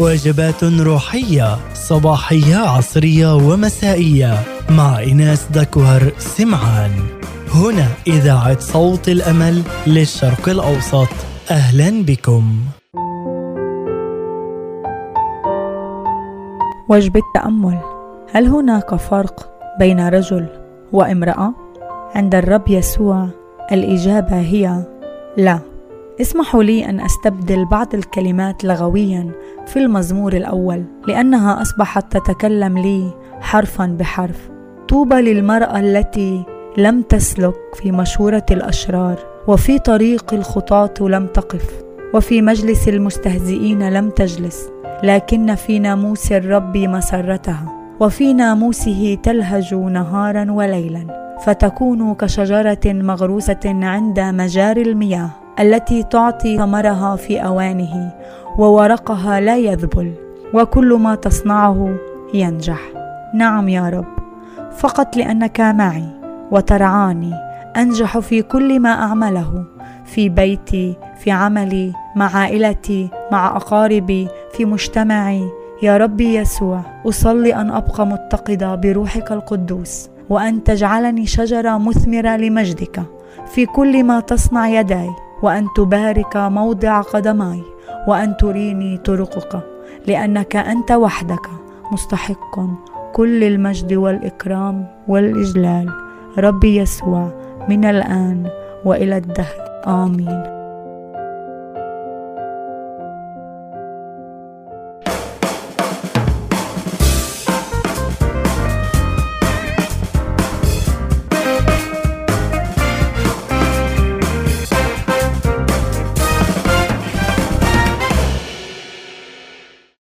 وجبات روحية صباحية عصرية ومسائية. مع إناس دكوهر سمعان. هنا إذاعة صوت الأمل للشرق الأوسط. أهلا بكم. وجبة تأمل هل هناك فرق بين رجل وامرأة؟ عند الرب يسوع الإجابة هي لا. اسمحوا لي أن أستبدل بعض الكلمات لغويا في المزمور الأول لأنها أصبحت تتكلم لي حرفا بحرف. طوبى للمرأة التي لم تسلك في مشورة الأشرار وفي طريق الخطاة لم تقف وفي مجلس المستهزئين لم تجلس لكن في ناموس الرب مسرتها وفي ناموسه تلهج نهارا وليلا فتكون كشجرة مغروسة عند مجاري المياه. التي تعطي ثمرها في أوانه وورقها لا يذبل وكل ما تصنعه ينجح. نعم يا رب فقط لأنك معي وترعاني أنجح في كل ما أعمله في بيتي في عملي مع عائلتي مع أقاربي في مجتمعي. يا ربي يسوع أصلي أن أبقى متقده بروحك القدوس وأن تجعلني شجرة مثمرة لمجدك في كل ما تصنع يداي. وأن تبارك موضع قدماي وأن تريني طرقك لأنك أنت وحدك مستحق كل المجد والإكرام والإجلال. ربي يسوع من الآن وإلى الدهر. آمين.